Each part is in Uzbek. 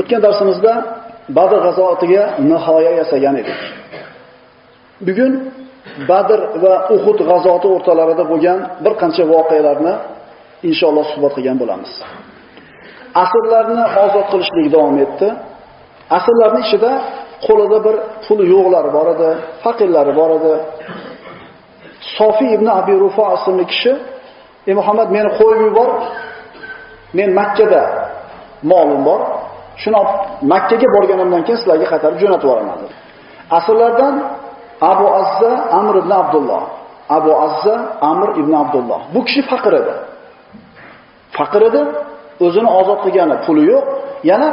O'tgan darsimizda Badr g'azoatiga nihoya yasagan edik. Bugun Badr va Uhud g'azoti o'rtalarida bo'lgan bir qancha voqealarni inshaalloh suhbat qilgan bo'lamiz. Asrlarni ozod qilishlik davom etdi. Asrlarning ichida qo'lida bir pul yo'qlar bor edi, faqirlari bor edi. Sofi ibn Abi Rufa ismli kishi, "Ey Muhammad, meni qo'yib yubor. Men Makka da molim bor. Shuni Makkaga borganimdan keyin sizlarga qaytarib jo'natib yuboraman" dedi. Asrlardan Abu Azza Amr ibn Abdulloh. Abu Azza Amr ibn Abdulloh. Bu kishi faqir edi. Faqir edi, o'zini ozod qilgani puli yo'q, yana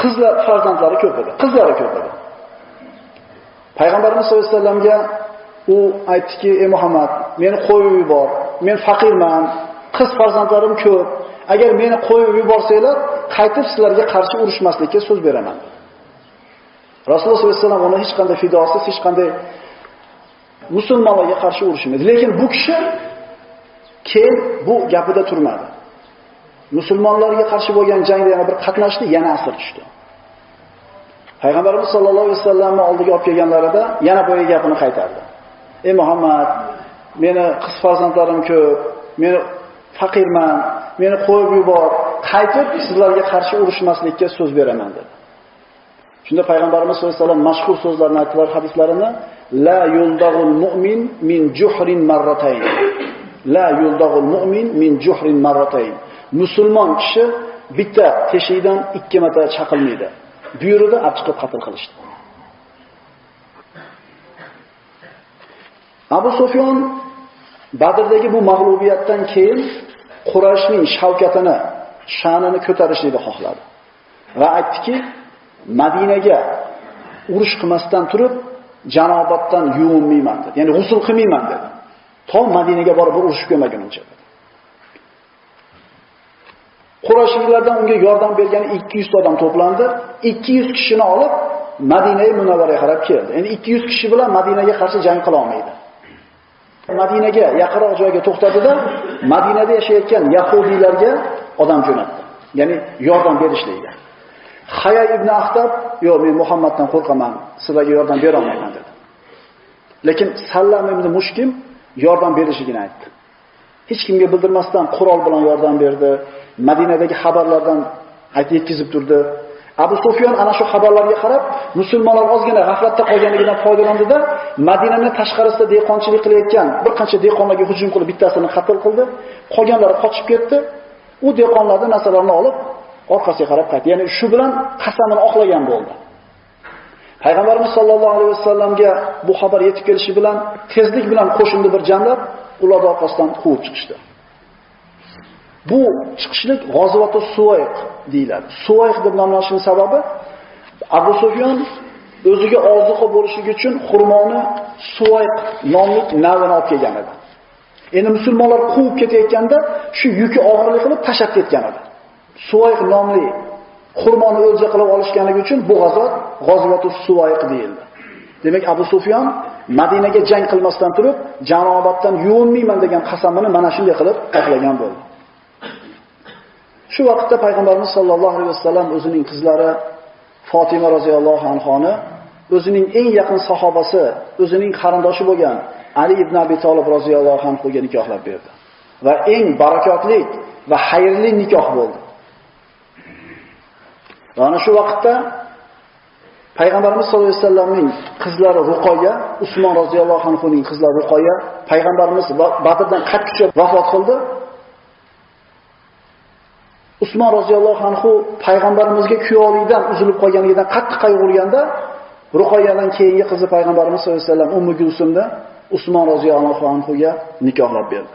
qizlar farzandlari ko'p edi. Qizlari ko'p edi. Payg'ambarimiz sollallohu alayhi vasallamga u aytdiki, "Ey Muhammad, meni qo'yib yubor. Men faqirman, qiz farzandlarim ko'p. Agar meni qo'yib yuborsanglar, qaytib sizlarga qarshi urushmaslikka so'z beraman." Rasululloh sollallohu alayhi vasallam uni hech qanday fidosiz, hech qanday musulmonlarga qarshi urushmadi. Lekin bu kishi keyin bu gapida turmadi. Musulmonlarga qarshi bo'lgan jangda yana bir qatnashdi, yana asir tushdi. Payg'ambarimiz sollallohu alayhi vasallamni oldiga olib kelganlarida yana boya gapini qaytardi. "Ey Muhammad, meni qiz farzandlarim ko'p, meni faqirman, meni qo'yib yubor, qaytib sizlarga qarshi urushmaslikka so'z beraman" dedi. Shunda payg'ambarimiz sollallohu alayhi vasallam mashhur so'zlarni aytdilar hadislarini, "La yuldag'ul mu'min min juhrin marratayn." La yuldag'ul mu'min min juhrin marratayn. Musulmon kishi bitta teshikdan ikki marta chaqilmaydi. Buyurdi, olib chiqib qatl qilishdi. Abu Sufyon Badrdagi bu mag'lubiyatdan keyin Qurayshning shavkatini, sha'nini ko'tarishni xohladi. Va aytdiki, Madinaga urush qilmasdan turib, janobatdan yuvinmayman dedi. Ya'ni g'usl qilmayman dedi. To Madinaga borib urushib kelmagunimcha dedi. Unga yordam bergan 200 odam to'plandi. 200 kishini olib Madinaga Munavvaraga qarab keldi. Endi 200 kishi bilan Madinaga qarshi jang qila olmaydi. Madinaga yaqinroq joyga to'xtadida Madinada yashayotgan yahudiylarga odam jo'natdi. Ya'ni yordam berishlikda. Haya ibn Axtab, "Yo'q, men Muhammaddan qo'rqaman, sizlarga yordam bera olmayman" dedi. Lekin Sallam ibn Mushkim yordam berishligini aytdi. Hech kimga bildirmasdan qurol bilan yordam berdi. Madinadagi xabarlardan aytib yetkazib turdi. Abu Sufyon ana shu xabarlarga qarab, musulmonlar ozgina g'aflatda qolganligidan foydalandida, Madinaning tashqarisida dehqonchilik qilayotgan bir qancha dehqonlarga hujum qilib bittasini qatl qildi. Qolganlari qochib ketdi. U dehqonlardan narsalarini olib orqasiga qarab qaytdi. Ya'ni shu bilan qasamini oqlagan bo'ldi. Payg'ambarimiz sollallohu alayhi vasallamga bu xabar yetib kelishi bilan tezlik bilan qo'shinni bir jamlab, ularni orqasidan quvib chiqishdi. Bu chiqishlik g'azovati Suvayq deyiladi. Suvayq deb nomlanishining sababi Abu Sufyon o'ziga oziqa bo'lishligi uchun xurmoni Suvayq nomli navini olib kelgan edi. Endi musulmonlar quvib ketayotganda shu yuki og'irlik qilib tashab ketgan edi. Suvayq nomli xurmoni o'lja qilib olishganligi uchun bu g'azot g'azovatu Suvayq deyildi. Demak, Abu Sufyon Madinaga jang qilmasdan turib, janobatdan yuvinmayman degan qasamini mana shunday qilib oqlagan bo'ldi. Shu vaqtda payg'ambarimiz sollallohu alayhi vasallam o'zining qizlari Fatima roziyallohu anhoni o'zining eng yaqin sahobasi, o'zining qarindoshi bo'lgan Ali ibn Abi Talib roziyallohu anhuga nikohlab berdi. Va eng barakotli va xayrli nikoh bo'ldi. Va ana shu vaqtda Payg'ambarimiz sollallohu alayhi vasallamning qizlari Ruqoya, Usmon roziyallohu anhuning qizlari Ruqoya, payg'ambarimiz Badrdan qattiqcha vafot qildi. Usmon roziyallohu anhu payg'ambarimizga kuyovlikdan uzilib qolganligidan qattiq qayg'urganda, Ruqoyadan keyingi qizi payg'ambarimiz sollallohu alayhi vasallam Ummu Gulsumni Usmon roziyallohu anhuga nikohlab berdi.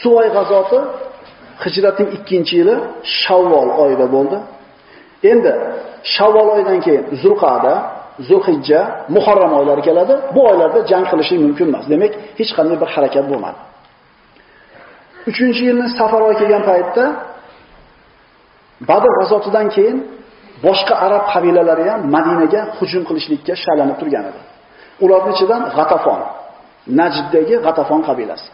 Suvay g'azoti Hijratning 2-yili Shavvol oyida bo'ldi. Endi Shavvol oyidan keyin Zulqa'da, Zulhijja, Muharram oylari keladi. Bu oylarda jang qilishing mumkin emas. Demak, hech qanday bir harakat bo'lmadi. 3-yilni Safar oyi kelgan paytda Badr g'azotidan keyin boshqa arab qabilalari ham Madinaga hujum qilishlikka shaylanib turgan edi. Ularning ichidan G'atafon, Najddagi G'atafon qabilasi.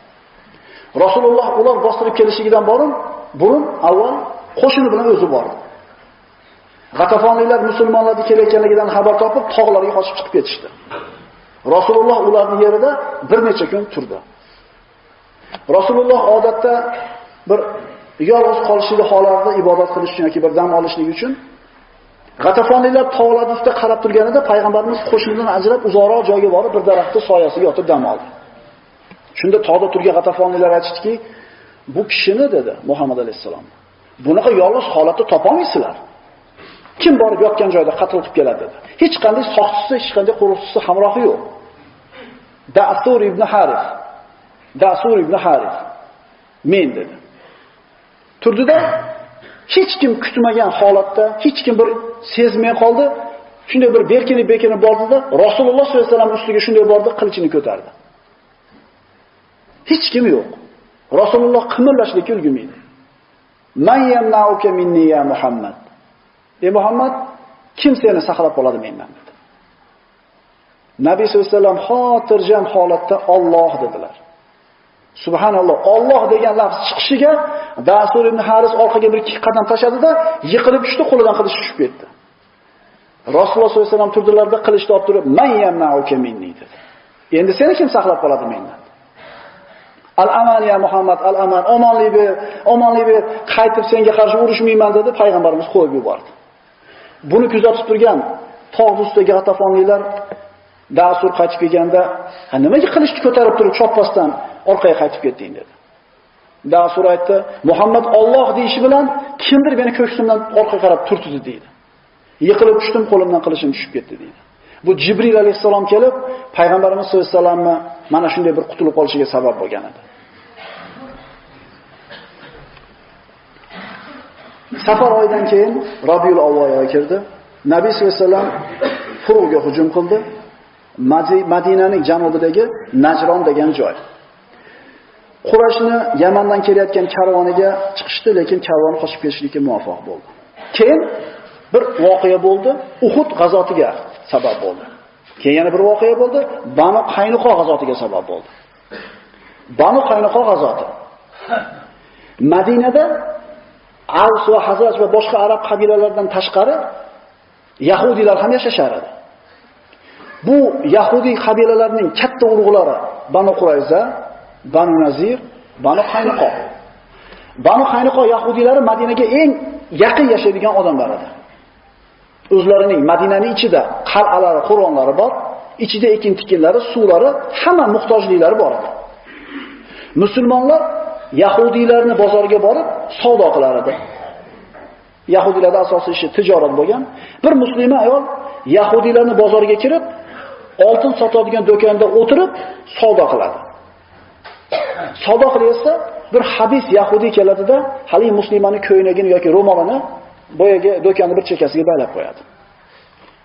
Rasululloh ular bostirib kelishigidan borib, burun avval qo'shini bilan o'zi bordi. G'atafonliklar musulmonlarni kelayotganligidan xabar topib, tog'larga qochib chiqib ketishdi. Rasululloh ularning yerida bir necha kun turdi. Rasululloh odatda bir yolg'iz qolishlik holatida ibodat qilish uchun yoki bir dam olishlik uchun G'atafonliklar tog'lar ustida qarab turganida payg'ambarimiz qo'shnidan ajrab uzoqroq joyga borib bir daraxtning soyasiga yotib dam oldi. Shunda tog'da turgan G'atafonliklar aytishdiki, bu kishini dedi Muhammad alayhisalom. Bunaqa yolg'iz holatda topolmaysizlar. Kim borib yotgan joyda qatl qilib keladi dedi. Hech qanday soqchisi, hech qanday qo'riqchisi hamrohi yo'q. Da'thur ibn Harif. Da'sur ibn Haris. Men dedi. Turdida hech kim kutmagan holatda, hech kim bir sezmay qoldi. Shunday bir berkinib berkinib bordida Rasululloh sollallohu alayhi vasallam ustiga shunday bordi, qilichini ko'tardi. Hech kim yo'q. Rasululloh qimirlashlikka ulgurmaydi. Man yamna'uka minni ya Muhammad. Ey Muhammad, kim seni saqlab qoladi mendan dedi. Nabiy sollallohu alayhi vasallam xotirjam holatda Alloh dedilar. Subhanalloh, Alloh degan lafz chiqishiga Dasur ibn Haris orqaga bir ikki qadam tashladida, yiqilib tushdi, qo'lidan qilich tushib ketdi. Rasululloh sollallohu alayhi vasallam turdilarda qilichni olib turib, "Man yamna'uka minni" dedi. Endi seni kim saqlab qoladi mendan? Al-aman ya Muhammad, al-aman, omonlik ber, omonlik ber, qaytib senga qarshi urushmayman dedi, payg'ambarimiz qo'yib yubordi. Buni kuzatib turgan tog' ustidagi g'atafonliklar Dasur qaytib kelganda, "Ha nimaga qilichni ko'tarib turib chopmasdan orqaga qaytib ketding?" dedi. Dasur aytdi, "Muhammad Alloh deishi bilan kimdir meni ko'ksimdan orqaga qarab turtdi" dedi. Yiqilib tushdim, qo'limdan qilichim tushib ketdi dedi. Bu Jibril alayhisalom kelib, payg'ambarimiz sollallohu alayhi vasallamni mana shunday bir qutulib qolishiga sabab bo'lgan edi. Safar oyidan keyin Rabiul Avval oyi kirdi. Nabiy sollallohu alayhi vasallam furuvga hujum qildi. Madinaning janubidagi Najron degan joy. Qurashni Yamandan kelayotgan karvoniga chiqishdi, lekin karvon qochib ketishlikka muvaffaq bo'ldi. Keyin bir voqea bo'ldi, Uhud g'azotiga sabab bo'ldi. Keyin yana bir voqea bo'ldi, Banu Qaynuqo g'azotiga sabab bo'ldi. Banu Qaynuqo g'azoti. Madinada Avs va Hazraj va boshqa arab qabilalaridan tashqari yahudiylar ham yashashar edi. Bu yahudiy qabilalarining katta urug'lari Banu Qurayza, Banu Nazir, Banu Qaynuqo. Banu Qaynuqo yahudiylari Madinaga eng yaqin yashaydigan odamlar edi. O'zlarining Madinaning ichida qal'alari, qo'ronlari bor, ichida ekin-tikinlari, suvlari, hamma muhtojliklari bor edi. Musulmonlar yahudiylarni bozorga borib savdo qilar edi. Yahudiylarda asosiy ishi tijorat bo'lgan. Bir musulmon ayol yahudiylarni bozoriga kirib, oltin sotadigan do'konda o'tirib savdo qiladi. Savdo qilyapsa, bir habis yahudiy keladida, hali musulmonning ko'ynagini yoki ro'molini boyaga do'konni bir chekkasiga baylab qo'yadi.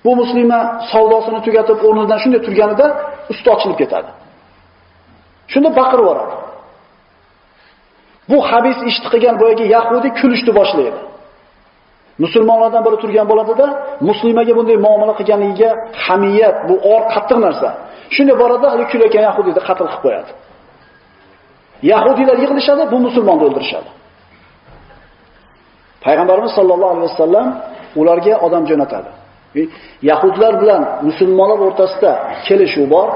Bu muslima savdosini tugatib o'rnidan shunday turganida usti ochilib ketadi. Shunda baqirib yuboradi. Bu habis ishni qilgan boyagi yahudi kulishni boshlaydi. Musulmonlardan biri turgan bo'ladida, muslimaga bunday muomala qilganligiga hamiyat, bu or qattiq narsa. Shunday borada hali kulayotgan yahudiyni qatl qilib qo'yadi. Yahudiylar yig'ilishadi, bu musulmonni o'ldirishadi. Payg'ambarimiz sollallohu alayhi vasallam ularga odam jo'natadi. Yahudlar bilan musulmonlar o'rtasida kelishuv bor,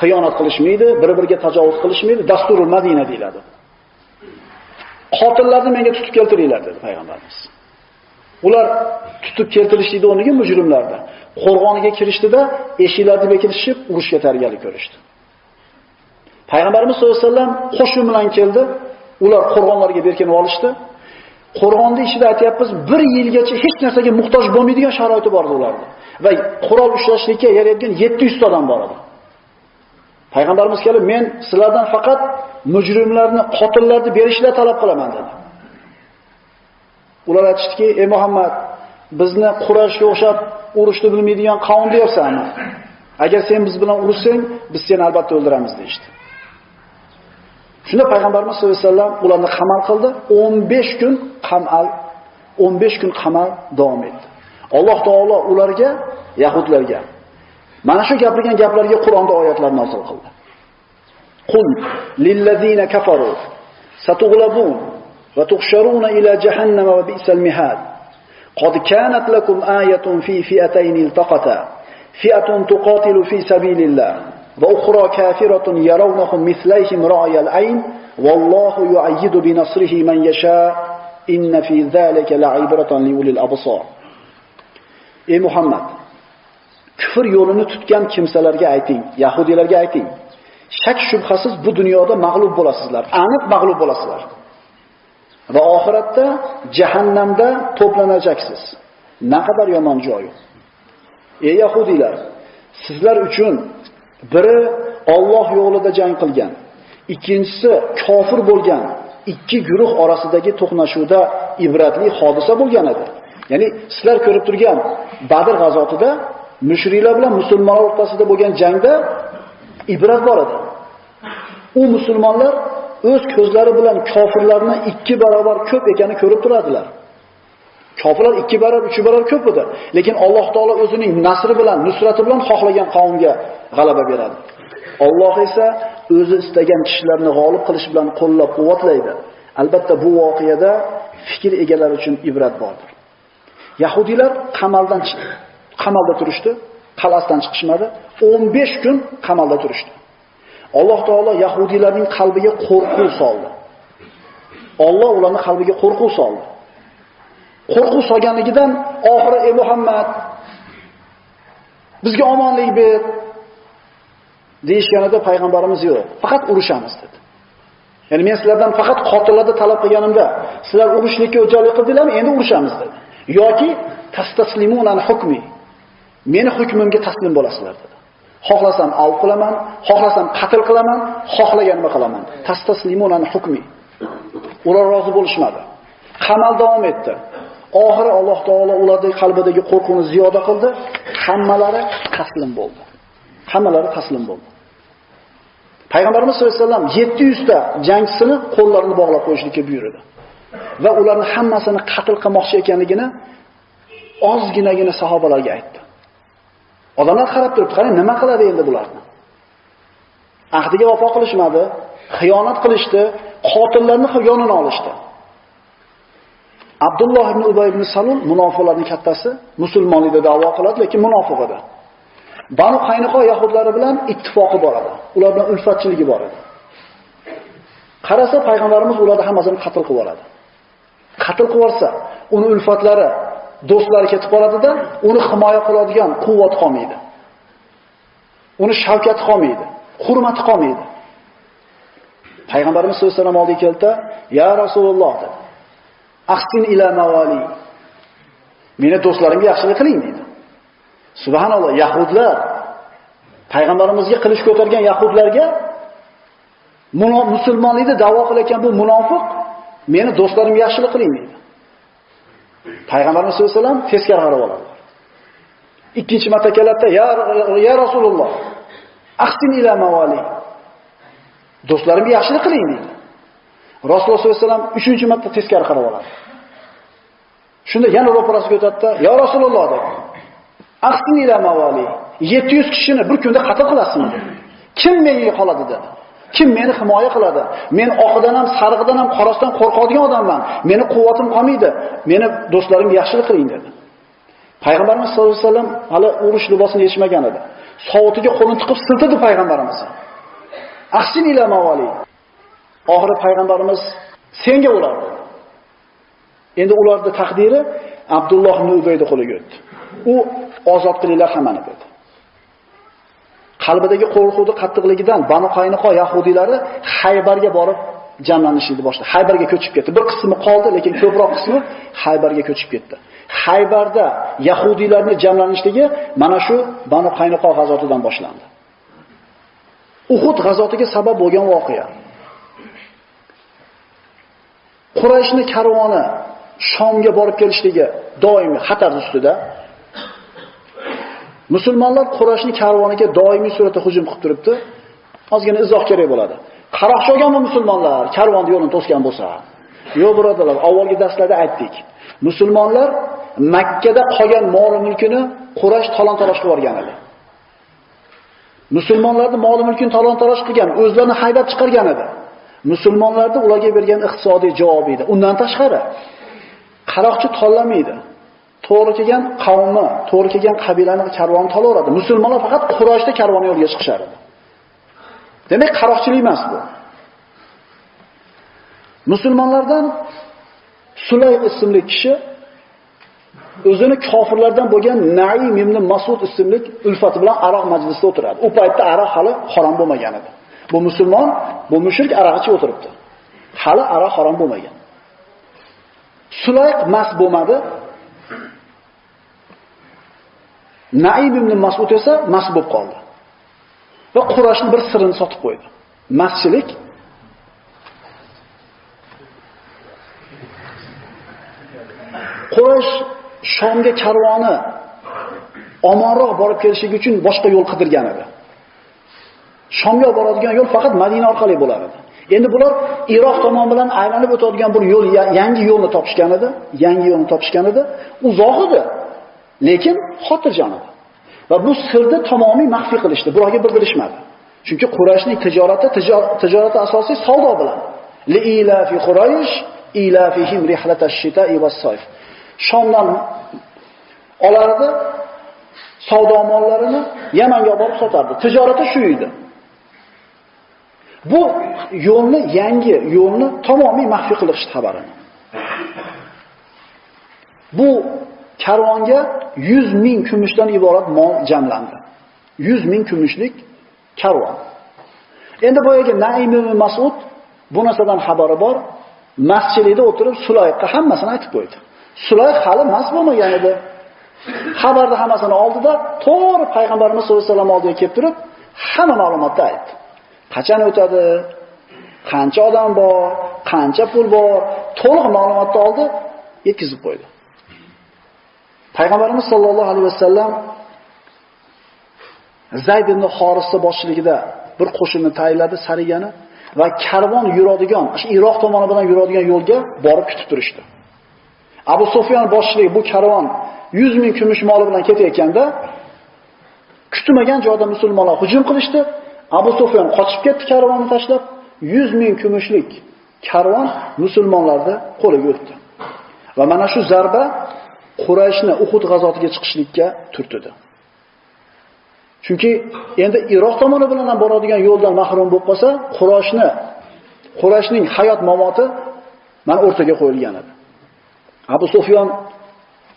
xiyonat qilishmaydi, bir-biriga tajovuz qilishmaydi, dasturul Madina deyiladi. Qotillarni menga tutib keltiringlar dedi payg'ambarimiz. Ular tutib keltirishlikda o'rniga mujrimlarda qo'rg'oniga kirishdida eshiklarni bekitishib urushga tayyorgarlik ko'rishdi. Payg'ambarimiz sollallohu alayhi vasallam qo'shin bilan keldi. Ular qo'rg'onlarga berkinib olishdi. Qo'rg'onda ichida aytyapmiz, 1 yilgacha hech narsaga muhtoj bo'lmaydigan sharoiti bor ularda. Va qurol ushlashlikka yaraydigan 700 odam bor edi. Payg'ambarimiz kelib, men sizlardan faqat mujrimlarni, qotillarni berishni talab qilaman dedi. Ular aytishdiki, "Ey Muhammad, bizni Qurayshga o'xshab urushni bilmaydigan qavm deyapsanmi? Agar sen biz bilan urushsang, biz seni albatta o'ldiramiz" deydi. Shunda payg'ambarimiz sollallohu alayhi vasallam ularni qamal qildi. 15 kun qamal 15 kun qamal davom etdi. Alloh taolo ularga, yahudlarga mana shu gapirgan gaplarga Qur'onda oyatlar nozil qildi. Qul lillazina kafaru satughlabun va tuhsharuna ila jahannama va bi'sal mihad. قد كانت لكم آية في فئتين التقتا فئة تقاتل في سبيل الله وأخرى كافرة يرونهم مثليهم رأي العين والله يعيد بنصره من يشاء إن في ذلك لعبرة لأولي الأبصار Ey Muhammad kufr yo'lini tutgan kimsalarga ayting, yahudiylarga ayting. Shak shubhasiz bu dunyoda mag'lub bo'lasizlar, aniq mag'lub bo'lasizlar. Va oxiratda jahannamda to'planajaksiz. Naqadar yomon joy. Ey yahudiylar, sizlar uchun biri Alloh yo'lida jang qilgan, ikkinchisi kofir bo'lgan ikki guruh orasidagi to'qnashuvda ibratli hodisa bo'lgan edi. Ya'ni sizlar ko'rib turgan Badr g'azotida mushriklar bilan musulmonlar o'rtasida bo'lgan jangda ibrat bor edi. U musulmonlar o'z ko'zlari bilan kofirlarni ikki barobar ko'p ekanini ko'rib turadilar. Kofirlar ikki barobar, uch barobar ko'p edi. Lekin Alloh taolo o'zining nasri bilan, nusrati bilan xohlagan qavmga g'alaba beradi. Alloh esa o'zi istagan kishilarni g'olib qilish bilan qo'llab-quvvatlaydi. Albatta bu voqeada fikr egalari uchun ibrat bordir. Yahudiylar qamaldan chiqdi. Qamalda turishdi, qalasidan chiqishmadi. 15 kun qamalda turishdi. Alloh taolo yahudiylarning qalbiga qo'rquv soldi. Alloh ularning qalbiga qo'rquv soldi. Qo'rquv solganligidan oxiri ey Muhammad bizga omonlik ber deyishganida payg'ambarimiz yo'q, faqat urushamiz dedi. Ya'ni men sizlardan faqat qotillarni talab qilganimda sizlar urushlikka o'jarlik qildinglarmi? Endi urushamiz dedi. yoki tastaslimunan hukmi. Meni hukmimga taslim bo'lasizlar dedi. Xohlasam alv qilaman, xohlasam qatl qilaman, xohlaganimni qilaman. Tastaslimunan hukmi. Ular rozi bo'lishmadi. Qamal davom etdi. Oxiri Alloh taolo ularning qalbidagi qo'rquvni ziyoda qildi. Hammalari taslim bo'ldi. Hammalari taslim bo'ldi. Payg'ambarimiz sollallohu alayhi vasallam 700 ta jangchisini qo'llarini bog'lab qo'yishlikka buyurdi. Va ularni hammasini qatl qilmoqchi ekanligini ozginagina sahobalarga aytdi. Odamlar qarab turibdi, qarang nima qiladi endi bularni? Ahdiga vafo qilishmadi, xiyonat qilishdi, qotillarni yonini olishdi. Abdulloh ibn Ubay ibn Salul munofiqlarning kattasi, musulmonlikda da'vo qiladi, lekin munofiq edi. Banu Qaynuqo yahudlari bilan ittifoqi bor edi. Ular bilan ulfatchiligi bor edi. Qarasa payg'ambarimiz ularni hammasini qatl qilib yuboradi. Qatl qilib yuborsa, uni ulfatlari, do'stlari ketib qoladida, uni himoya qiladigan quvvat qolmaydi. Uni shavkati qolmaydi, hurmati qolmaydi. Payg'ambarimiz sollallohu alayhi vasallam oldiga keldi, "Ya Rasululloh" dedi. "Ahsin ila mawali." Meni do'stlarimga yaxshilik qiling dedi. Subhanalloh, yahudlar payg'ambarimizga qilish ko'targan yahudlarga musulmonlikni da'vo qilayotgan bu munofiq meni do'stlarimga yaxshilik qiling deydi. Payg'ambarimiz sollallohu alayhi vasallam teskari qarab oladi. Ikkinchi marta keladida, "Ya ya Rasululloh, ahsin ila mawali." Do'stlarimga yaxshilik qiling deydi. Rasululloh sollallohu alayhi vasallam uchinchi marta teskari qarab oladi. Shunda yana ro'parasiga o'tadida, "Ya Rasululloh" dedi. Ahsin ila mawali. 700 kishini bir kunda qatl qilasizmi? Kim menga qoladi dedi. Kim meni himoya qiladi? Men oqidan ham, sarg'idan ham, qorasidan qo'rqadigan odamman. Meni quvvatim qolmaydi. Meni do'stlarim yaxshilik qiling dedi. Payg'ambarimiz sollallohu alayhi vasallam hali urush libosini yechmagan edi. Sovutiga qo'lini tiqib siltadi payg'ambarimiz. Ahsin ila mavali. Oxiri payg'ambarimiz senga ulardi. Endi ularning taqdiri Abdulloh ibn Ubayda qo'liga o'tdi. U ozod qilinglar hammani dedi. Qalbidagi qo'rquvni qattiqligidan Banu Qaynuqo yahudiylari Haybarga borib jamlanishni boshladi. Haybarga ko'chib ketdi. Bir qismi qoldi, lekin ko'proq qismi Haybarga ko'chib ketdi. Haybarda yahudiylarning jamlanishligi mana shu Banu Qaynuqo g'azotidan boshlandi. Uhud g'azotiga sabab bo'lgan voqea. Qurayshning karvoni Shomga borib kelishligi doimiy xatar ustida. Musulmonlar Qurayshning karvoniga doimiy suratda hujum qilib turibdi. Ozgina izoh kerak bo'ladi. Qaroqchi olganmi musulmonlar karvonni yo'lini to'sgan bo'lsa? Yo'q, birodalar, avvalgi darslarda aytdik. Musulmonlar Makkada qolgan mol mulkini Quraysh talon-taroj qilib yuborgan edi. Musulmonlarning mol mulkini talon-taroj qilgan, o'zlarini haydab chiqargan edi. Musulmonlarning ularga bergan iqtisodiy javobi edi. Undan tashqari qaroqchi tanlamaydi. To'g'ri kelgan qavmi, to'g'ri kelgan qabilani karvoni tolaveradi. Musulmonlar faqat Qurayshda karvon yo'liga chiqishar edi. Demak, qaroqchilik emas bu. Musulmonlardan Sulay ismli kishi o'zini kofirlardan bo'lgan Naim ibn Mas'ud ismli ulfati bilan aroq majlisida o'tiradi. U paytda aroq hali harom bo'lmagan edi. Bu musulmon, bu mushrik aroq ichib o'tiribdi. Hali aroq harom bo'lmagan. Sulayq mas bo'lmadi. Naib ibn Mas'ud esa mas bo'lib qoldi. Va Qurayshning bir sirini sotib qo'ydi. Maschilik Quraysh Shomga karvoni omonroq borib kelishligi uchun boshqa yo'l qidirgan edi. Shomga boradigan yo'l faqat Madina orqali bo'lar edi. Endi bular Iroq tomon bilan aylanib o'tadigan bir yo'l, yangi yo'lni topishgan edi, yangi yo'lni topishgan edi. Uzoq edi, lekin xotirjam edi. Va bu sirni tamomiy maxfiy qilishdi, birovga bildirishmadi. Chunki Qurayshning tijorati tijorati asosiy savdo bilan. Li ila fi Quraysh ila fihim rihlatash shita'i was-sayf. Shomdan olardi, savdo mollarini Yamanga borib sotardi. Tijorati shu edi. Bu yo'lni yangi yo'lni tamomiy maxfiy qilishdi xabarini. Bu karvonga 100 ming kumushdan iborat mol jamlandi. 100 ming kumushlik karvon. Endi boyaga Naim ibn Mas'ud bu narsadan xabari bor, masjidida o'tirib Sulayqqa hammasini aytib qo'ydi. Sulayq hali mas bo'lmagan edi. Xabarni hammasini oldida to'g'ri payg'ambarimiz sollallohu alayhi vasallam oldiga kelib turib, hamma ma'lumotni aytdi. Qachon o'tadi? Qancha odam bor? Qancha pul bor? To'liq ma'lumotni oldi, yetkazib qo'ydi. Payg'ambarimiz sollallohu alayhi vasallam Zayd ibn Xorisni boshchiligida bir qo'shinni tayinladi sarigani va karvon yuradigan, shu Iroq tomoni bilan yuradigan yo'lga borib kutib turishdi. Abu Sufyon boshchiligi bu karvon 100 ming kumush moli bilan ketayotganda kutilmagan joyda musulmonlar hujum qilishdi. Abu Sufyon qochib ketdi karvonni tashlab, 100 ming kumushlik karvon musulmonlarni qo'liga o'tdi. Va mana shu zarba Qurayshni Uhud g'azotiga chiqishlikka turtdi. Chunki endi Iroq tomoni bilan ham boradigan yo'ldan mahrum bo'lib qolsa, Qurayshni Qurayshning hayot mamoti mana o'rtaga qo'yilgan edi. Abu Sufyon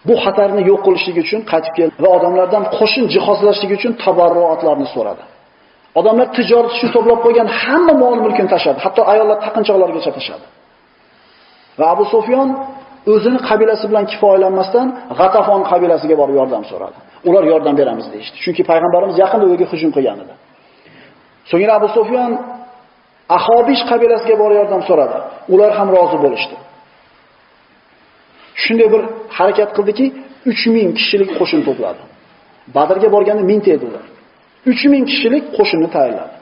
bu xatarni yo'q qilishlik uchun qaytib keldi va odamlardan qo'shin jihozlashlik uchun tabarruatlarni so'radi. Odamlar tijorat uchun to'plab qo'ygan hamma mol-mulkini tashadi, hatto ayollar taqinchoqlargacha tashadi. Va Abu Sufyon o'zini qabilasi bilan kifoyalanmasdan G'atafon qabilasiga borib yordam so'radi. Ular yordam beramiz deydi. Chunki payg'ambarimiz yaqinda o'ziga hujum qilgan edi. So'ngra Abu Sufyon Ahobish qabilasiga borib yordam so'radi. Ular ham rozi bo'lishdi. Shunday bir harakat qildiki, 3000 kishilik qo'shin to'pladi. Badrga borganda 1000 edi ular. 3000 kishilik qo'shinni tayyorladi.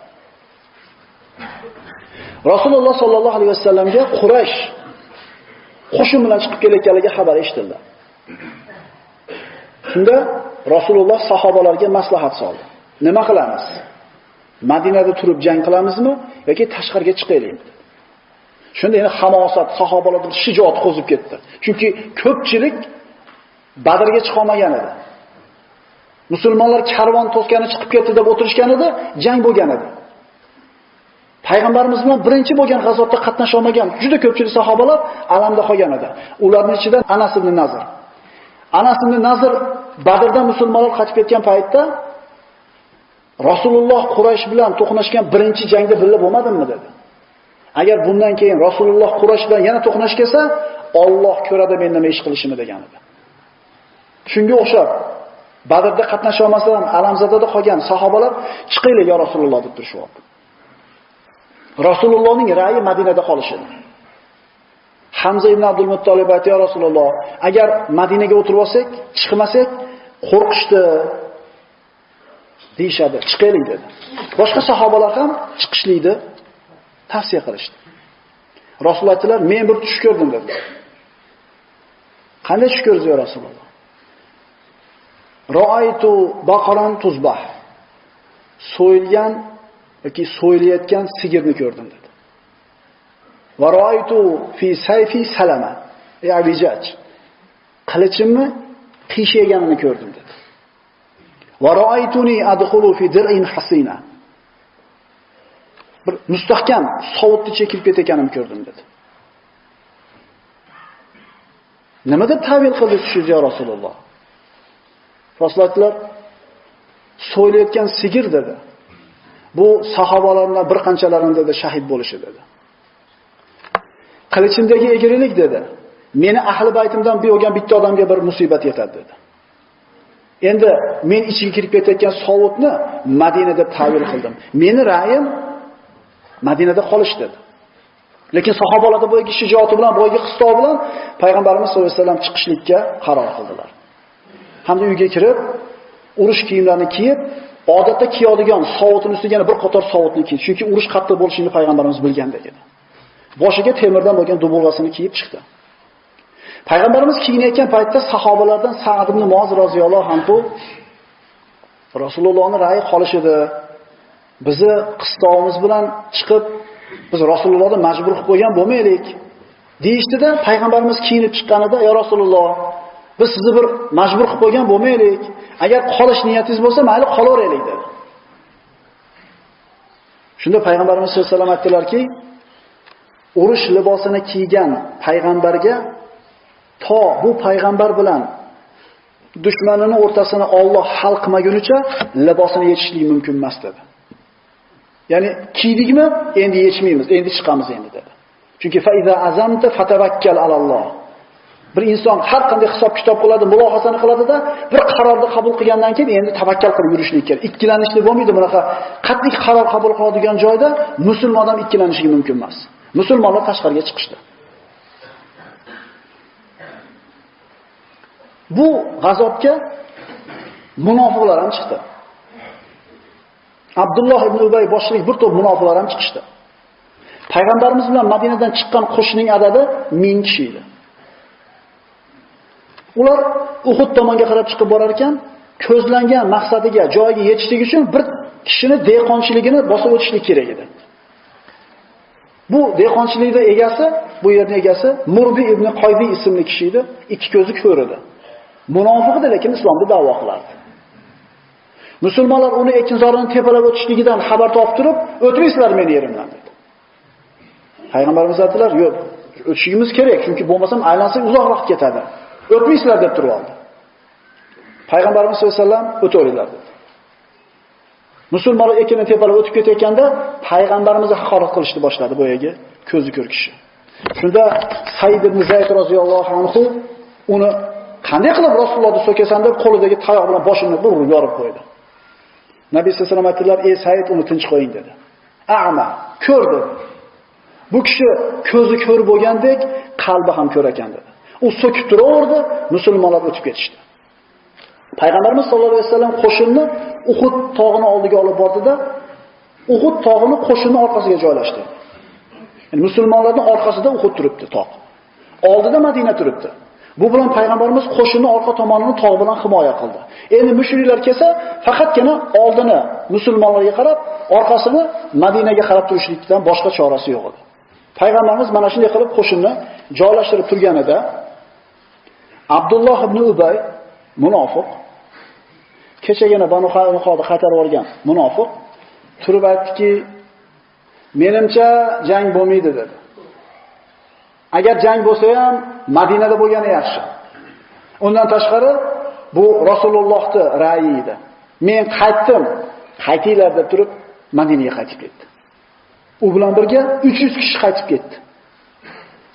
Rasululloh sollallohu alayhi vasallamga Quraysh qo'shin bilan chiqib kelayotganligi xabar eshitildi. Shunda Rasululloh sahobalarga maslahat soldi. Nima qilamiz? Madinada turib jang qilamizmi yoki tashqariga chiqaylikmi? Shunda yana hamosat, sahobalarda shijoat qo'zib ketdi. Chunki ko'pchilik Badrga chiqa olmagan edi. Musulmonlar karvon to'sgani chiqib ketdi deb o'tirishgan edi, jang bo'lgan edi. Payg'ambarimiz bilan birinchi bo'lgan g'azotda qatnasha olmagan juda ko'pchilik sahobalar alamda qolgan edi. Ularning ichidan Anas ibn Nazr. Anas ibn Nazr Badrda musulmonlar qochib ketgan paytda Rasululloh Quraysh bilan to'qnashgan birinchi jangda birga bo'lmadimmi dedi. Agar bundan keyin Rasululloh Quraysh bilan yana to'qnash kelsa, Alloh ko'radi men nima ish qilishimni degan edi. Shunga o'xshab Badrda qatnasha olmasdan alamzadada qolgan sahobalar chiqinglar yo Rasululloh deb turishyapti. Rasulullohning ra'yi Madinada qolishini. Hamza ibn Abdul Muttolib aytdi, "Ya Rasululloh, agar Madinaga o'tirib olsak, chiqmasak, qo'rqishdi." deyshadi, chiqaylik dedi. Boshqa sahobalar ham chiqishlikni tavsiya qilishdi. Rasululloh aytdilar, "Men bir tush ko'rdim" dedi. Qanday tush ko'rdingiz, ya Rasululloh? Ra'aytu baqaran tuzbah. So'yilgan yoki so'yilayotgan sigirni ko'rdim dedi. Va fi sayfi salama. Ey Abijaj. Qilichimni qiyshayganini ko'rdim dedi. Va ra'aytuni adkhulu fi dir'in hasina. Bir mustahkam sovutni chekib ketayotganimni ko'rdim dedi. Nima deb ta'bir qildi shu ya Rasululloh? Rasululloh so'ylayotgan sigir dedi. Bu sahobalardan bir qanchalarini dedi shahid bo'lishi dedi. Qilichimdagi egrilik dedi. Meni ahli baytimdan bir olgan bitta odamga bir musibat yetadi dedi. Endi men ichiga kirib ketayotgan sovutni Madina deb ta'bir qildim. Meni ra'yim Madinada qolish dedi. Lekin sahobalarda bo'yiga shijoati bilan, bo'yiga hisob bilan payg'ambarimiz sollallohu alayhi vasallam chiqishlikka qaror qildilar. Hamda uyga kirib, urush kiyimlarini kiyib, odatda kiyadigan sovutning ustiga yana bir qator sovutni kiydi. Chunki urush qattiq bo'lishini payg'ambarimiz bilgandek edi. Boshiga temirdan bo'lgan dubulg'asini kiyib chiqdi. Payg'ambarimiz kiyinayotgan paytda sahobalardan Sa'd ibn Muoz roziyallohu anhu Rasulullohning ra'yi qolish edi. Bizni qistovimiz bilan chiqib biz Rasulullohni majbur qilib qo'ygan bo'lmaylik. Deyishdida payg'ambarimiz kiyinib chiqqanida, "Ya Rasululloh, biz sizni bir majbur qilib qo'ygan bo'lmaylik. Agar qolish niyatingiz bo'lsa, mayli qolaveraylik" dedi. Shunda payg'ambarimiz sollallohu alayhi vasallam aytdilarki, urush libosini kiygan payg'ambarga to bu payg'ambar bilan dushmanini o'rtasini Alloh hal qilmagunicha libosini yechishlik mumkin emas dedi. Ya'ni kiydikmi, endi yechmaymiz, endi chiqamiz endi dedi. Chunki fa iza azamta fatavakkal alalloh. Bir inson har qanday hisob kitob qiladi, mulohazani qiladida, bir qarorni qabul qilgandan keyin endi tavakkal qilib yurishlik kerak. Ikkilanishlik bo'lmaydi bunaqa qat'iy qaror qabul qiladigan joyda musulmon odam ikkilanishi mumkin emas. Musulmonlar tashqariga chiqishdi. Bu g'azobga munofiqlar ham chiqdi. Abdulloh ibn Ubay boshliq bir to'p munofiqlar ham chiqishdi. Payg'ambarimiz bilan Madinadan chiqqan qo'shning adadi 1000 kishi edi. Ular Uhud tomonga qarab chiqib borar ekan, ko'zlangan maqsadiga, joyiga yetishlik uchun bir kishini dehqonchiligini bosib o'tishlik kerak edi. Bu dehqonchilikda egasi, bu yerning egasi Murbi ibn Qoybi ismli kishi edi, ikki ko'zi ko'r edi. Munofiq edi, lekin islomni da'vo qilardi. Musulmonlar uni ekinzorini tepalab o'tishligidan xabar topib turib, o'tmaysizlar meni yerimdan dedi. Payg'ambarimiz aytdilar, yo'q, o'tishimiz kerak, chunki bo'lmasam aylansak uzoqroq ketadi. O'tmaysizlar deb turib oldi. Payg'ambarimiz sollallohu alayhi vasallam o'taveringlar dedi. Musulmonlar ekinni tepalab o'tib ketayotganda payg'ambarimizni haqorat qilishni boshladi boyagi ko'zi ko'r kishi. Shunda Said ibn Zayd roziyallohu anhu uni qanday qilib Rasulullohni so'kasan deb qo'lidagi tayoq bilan boshini bir urib yorib qo'ydi. Nabiy sollallohu alayhi vasallam aytdilar: "Ey Said, uni tinch qo'ying" dedi. A'ma, ko'rdi. Bu kishi ko'zi ko'r bo'lgandek, qalbi ham ko'r ekan dedi. U so'kib turaverdi, musulmonlar o'tib ketishdi. Payg'ambarimiz sollallohu alayhi vasallam qo'shinni Uhud tog'ini oldiga olib bordida, Uhud tog'ini qo'shinning orqasiga joylashtirdi. Ya'ni musulmonlarning orqasida Uhud turibdi tog'. Oldida Madina turibdi. Bu bilan payg'ambarimiz qo'shinni orqa tomonini tog' bilan himoya qildi. Endi mushriklar kelsa, faqatgina oldini musulmonlarga qarab, orqasini Madinaga qarab turishlikdan boshqa chorasi yo'q edi. Payg'ambarimiz mana shunday qilib qo'shinni joylashtirib turganida Abdulloh ibn Ubay munofiq kechagina Banu Qaynuqoda xatar olgan munofiq turib aytdiki, menimcha jang bo'lmaydi dedi. Agar jang bo'lsa ham Madinada bo'lgani yaxshi. Undan tashqari bu Rasulullohning ra'yi edi. Men qaytdim, qaytinglar deb turib Madinaga qaytib ketdi. U bilan birga 300 kishi qaytib ketdi.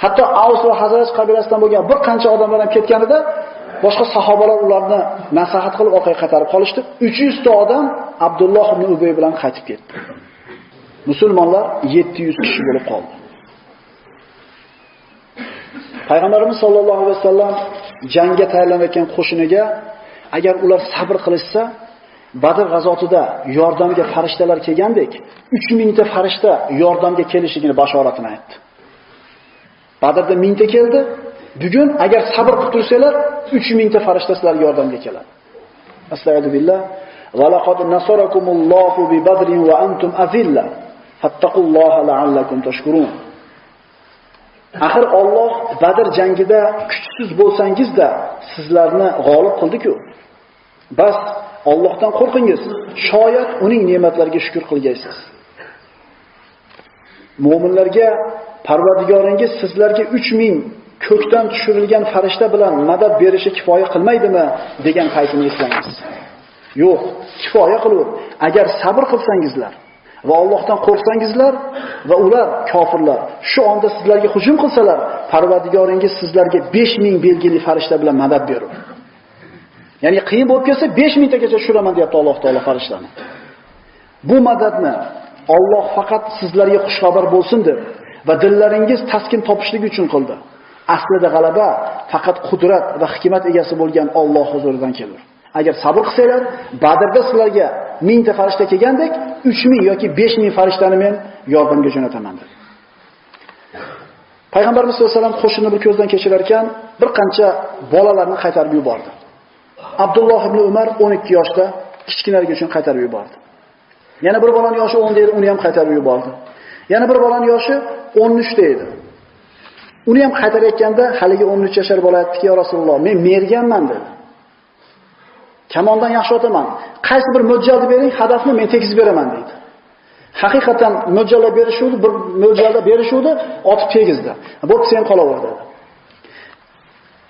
Hatto Aws va Hazraj qabilasidan bo'lgan bir qancha odamlar ham ketganida boshqa sahobalar ularni nasihat qilib orqaga qaytarib qolishdi. 300 ta odam Abdulloh ibn Ubay bilan qaytib ketdi. Musulmonlar 700 kishi bo'lib qoldi. Payg'ambarimiz sollallohu alayhi vasallam jangga tayyorlanayotgan qo'shiniga agar ular sabr qilishsa, Badr g'azotida yordamga farishtalar kelgandek, 3000 ta farishta yordamga kelishligini bashoratini aytdi. Badrda 1000 ta keldi, bugun agar sabr qilib tursanglar, 3000 ta farishta sizlarga yordamga keladi. Astagfirullah. Va laqad nasarakumullohu bi badrin va antum azilla. Fattaqulloha la'allakum tashkurun. Axir Alloh Badr jangida kuchsiz bo'lsangiz-da sizlarni g'olib qildi-ku. Bas Allohdan qo'rqingiz. Shoyat uning ne'matlariga shukr qilgaysiz. Mu'minlarga Parvardigoringiz sizlarga 3000 ko'kdan tushirilgan farishta bilan madad berishi kifoya qilmaydimi degan paytini eslangiz. Yo'q, kifoya qilur. Agar sabr qilsangizlar va Allohdan qo'rqsangizlar va ular kofirlar shu onda sizlarga hujum qilsalar, Parvardigoringiz sizlarga 5000 belgili farishta bilan madad berur. Ya'ni qiyin bo'lib kelsa 5000 tagacha tushiraman deyapti Alloh taolo farishtani. Bu madadni Alloh faqat sizlarga xushxabar bo'lsin deb va dillaringiz taskin topishligi uchun qildi. Aslida g'alaba faqat qudrat va hikmat egasi bo'lgan Alloh huzuridan kelur. Agar sabr qilsanglar, Badrda sizlarga 1000 ta farishta kelgandek, 3000 yoki 5000 farishtani men yordamga jo'nataman dedi. Payg'ambarimiz sollallohu alayhi vasallam qo'shinni bir ko'zdan kechirar ekan, bir qancha bolalarni qaytarib yubordi. Abdulloh ibn Umar 12 yoshda kichkinaligi uchun qaytarib yubordi. Yana bir bolaning yoshi 10 deydi, uni ham qaytarib yubordi. Yana bir bolani yoshi 13 ta edi. Uni ham qaytarayotganda haligi 13 yashar bola aytdiki, "Ya Rasululloh, men merganman" dedi. Kamondan yaxshi otaman. Qaysi bir mo'ljalni bering, hadafni men tekizib beraman dedi. Haqiqatan mo'ljallab berishuvdi, bir mo'ljallab berishuvdi, otib tegizdi. Bo'pti, sen qolaver dedi.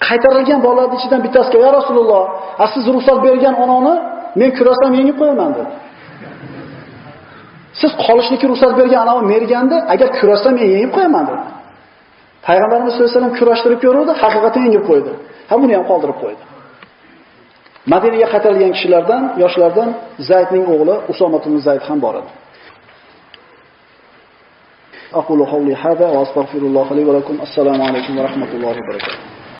Qaytarilgan bolalarning ichidan bittasiga, "Ya Rasululloh, siz ruxsat bergan onani men kurasam yengib qo'yaman" dedi. Siz qolishlikka ruxsat bergan anavi merganda, agar kurasam men yengib qo'yaman dedi. Payg'ambarimiz sollallohu alayhi vasallam kurashtirib ko'ruvdi, haqiqatan yengib qo'ydi. Ha buni ham qoldirib qo'ydi. Madinaga qaytarilgan kishilardan, yoshlardan Zaydning o'g'li Usoma ibn Zayd ham bor edi. أقول قولي هذا وأستغفر الله لي ولكم السلام عليكم ورحمة الله وبركاته